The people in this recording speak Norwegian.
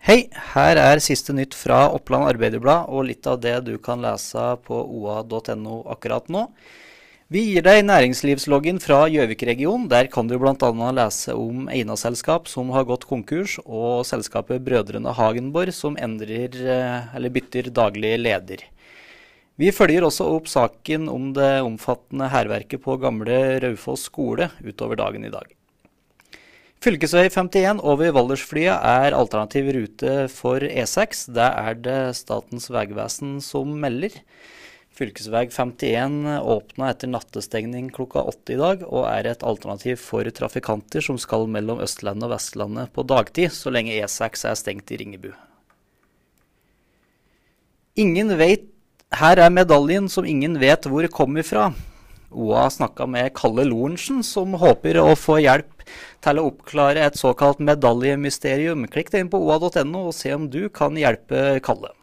Hei, her er siste nytt fra Oppland Arbeiderblad og litt av det du kan lese på oa.no akkurat nå. Vi gir deg næringslivsloggen fra Gjøvik-regionen. Der kan du bl.a. lese om Eina-selskap som har gått konkurs, og selskapet Brødrene Hagenborg som endrer, eller bytter daglig leder. Vi følger også opp saken om det omfattende hærverket på gamle Raufoss skole utover dagen i dag. Fylkesvei 51 over Valdersflya er alternativ rute for E6. Det er det Statens vegvesen som melder. Fylkesvei 51 åpna etter nattestengning klokka åtte i dag, og er et alternativ for trafikanter som skal mellom Østlandet og Vestlandet på dagtid, så lenge E6 er stengt i Ringebu. Ingen vet Her er medaljen som ingen vet hvor kommer fra. OA snakka med Kalle Lorentzen, som håper å få hjelp til å oppklare et såkalt medaljemysterium. Klikk deg inn på oa.no og se om du kan hjelpe Kalle.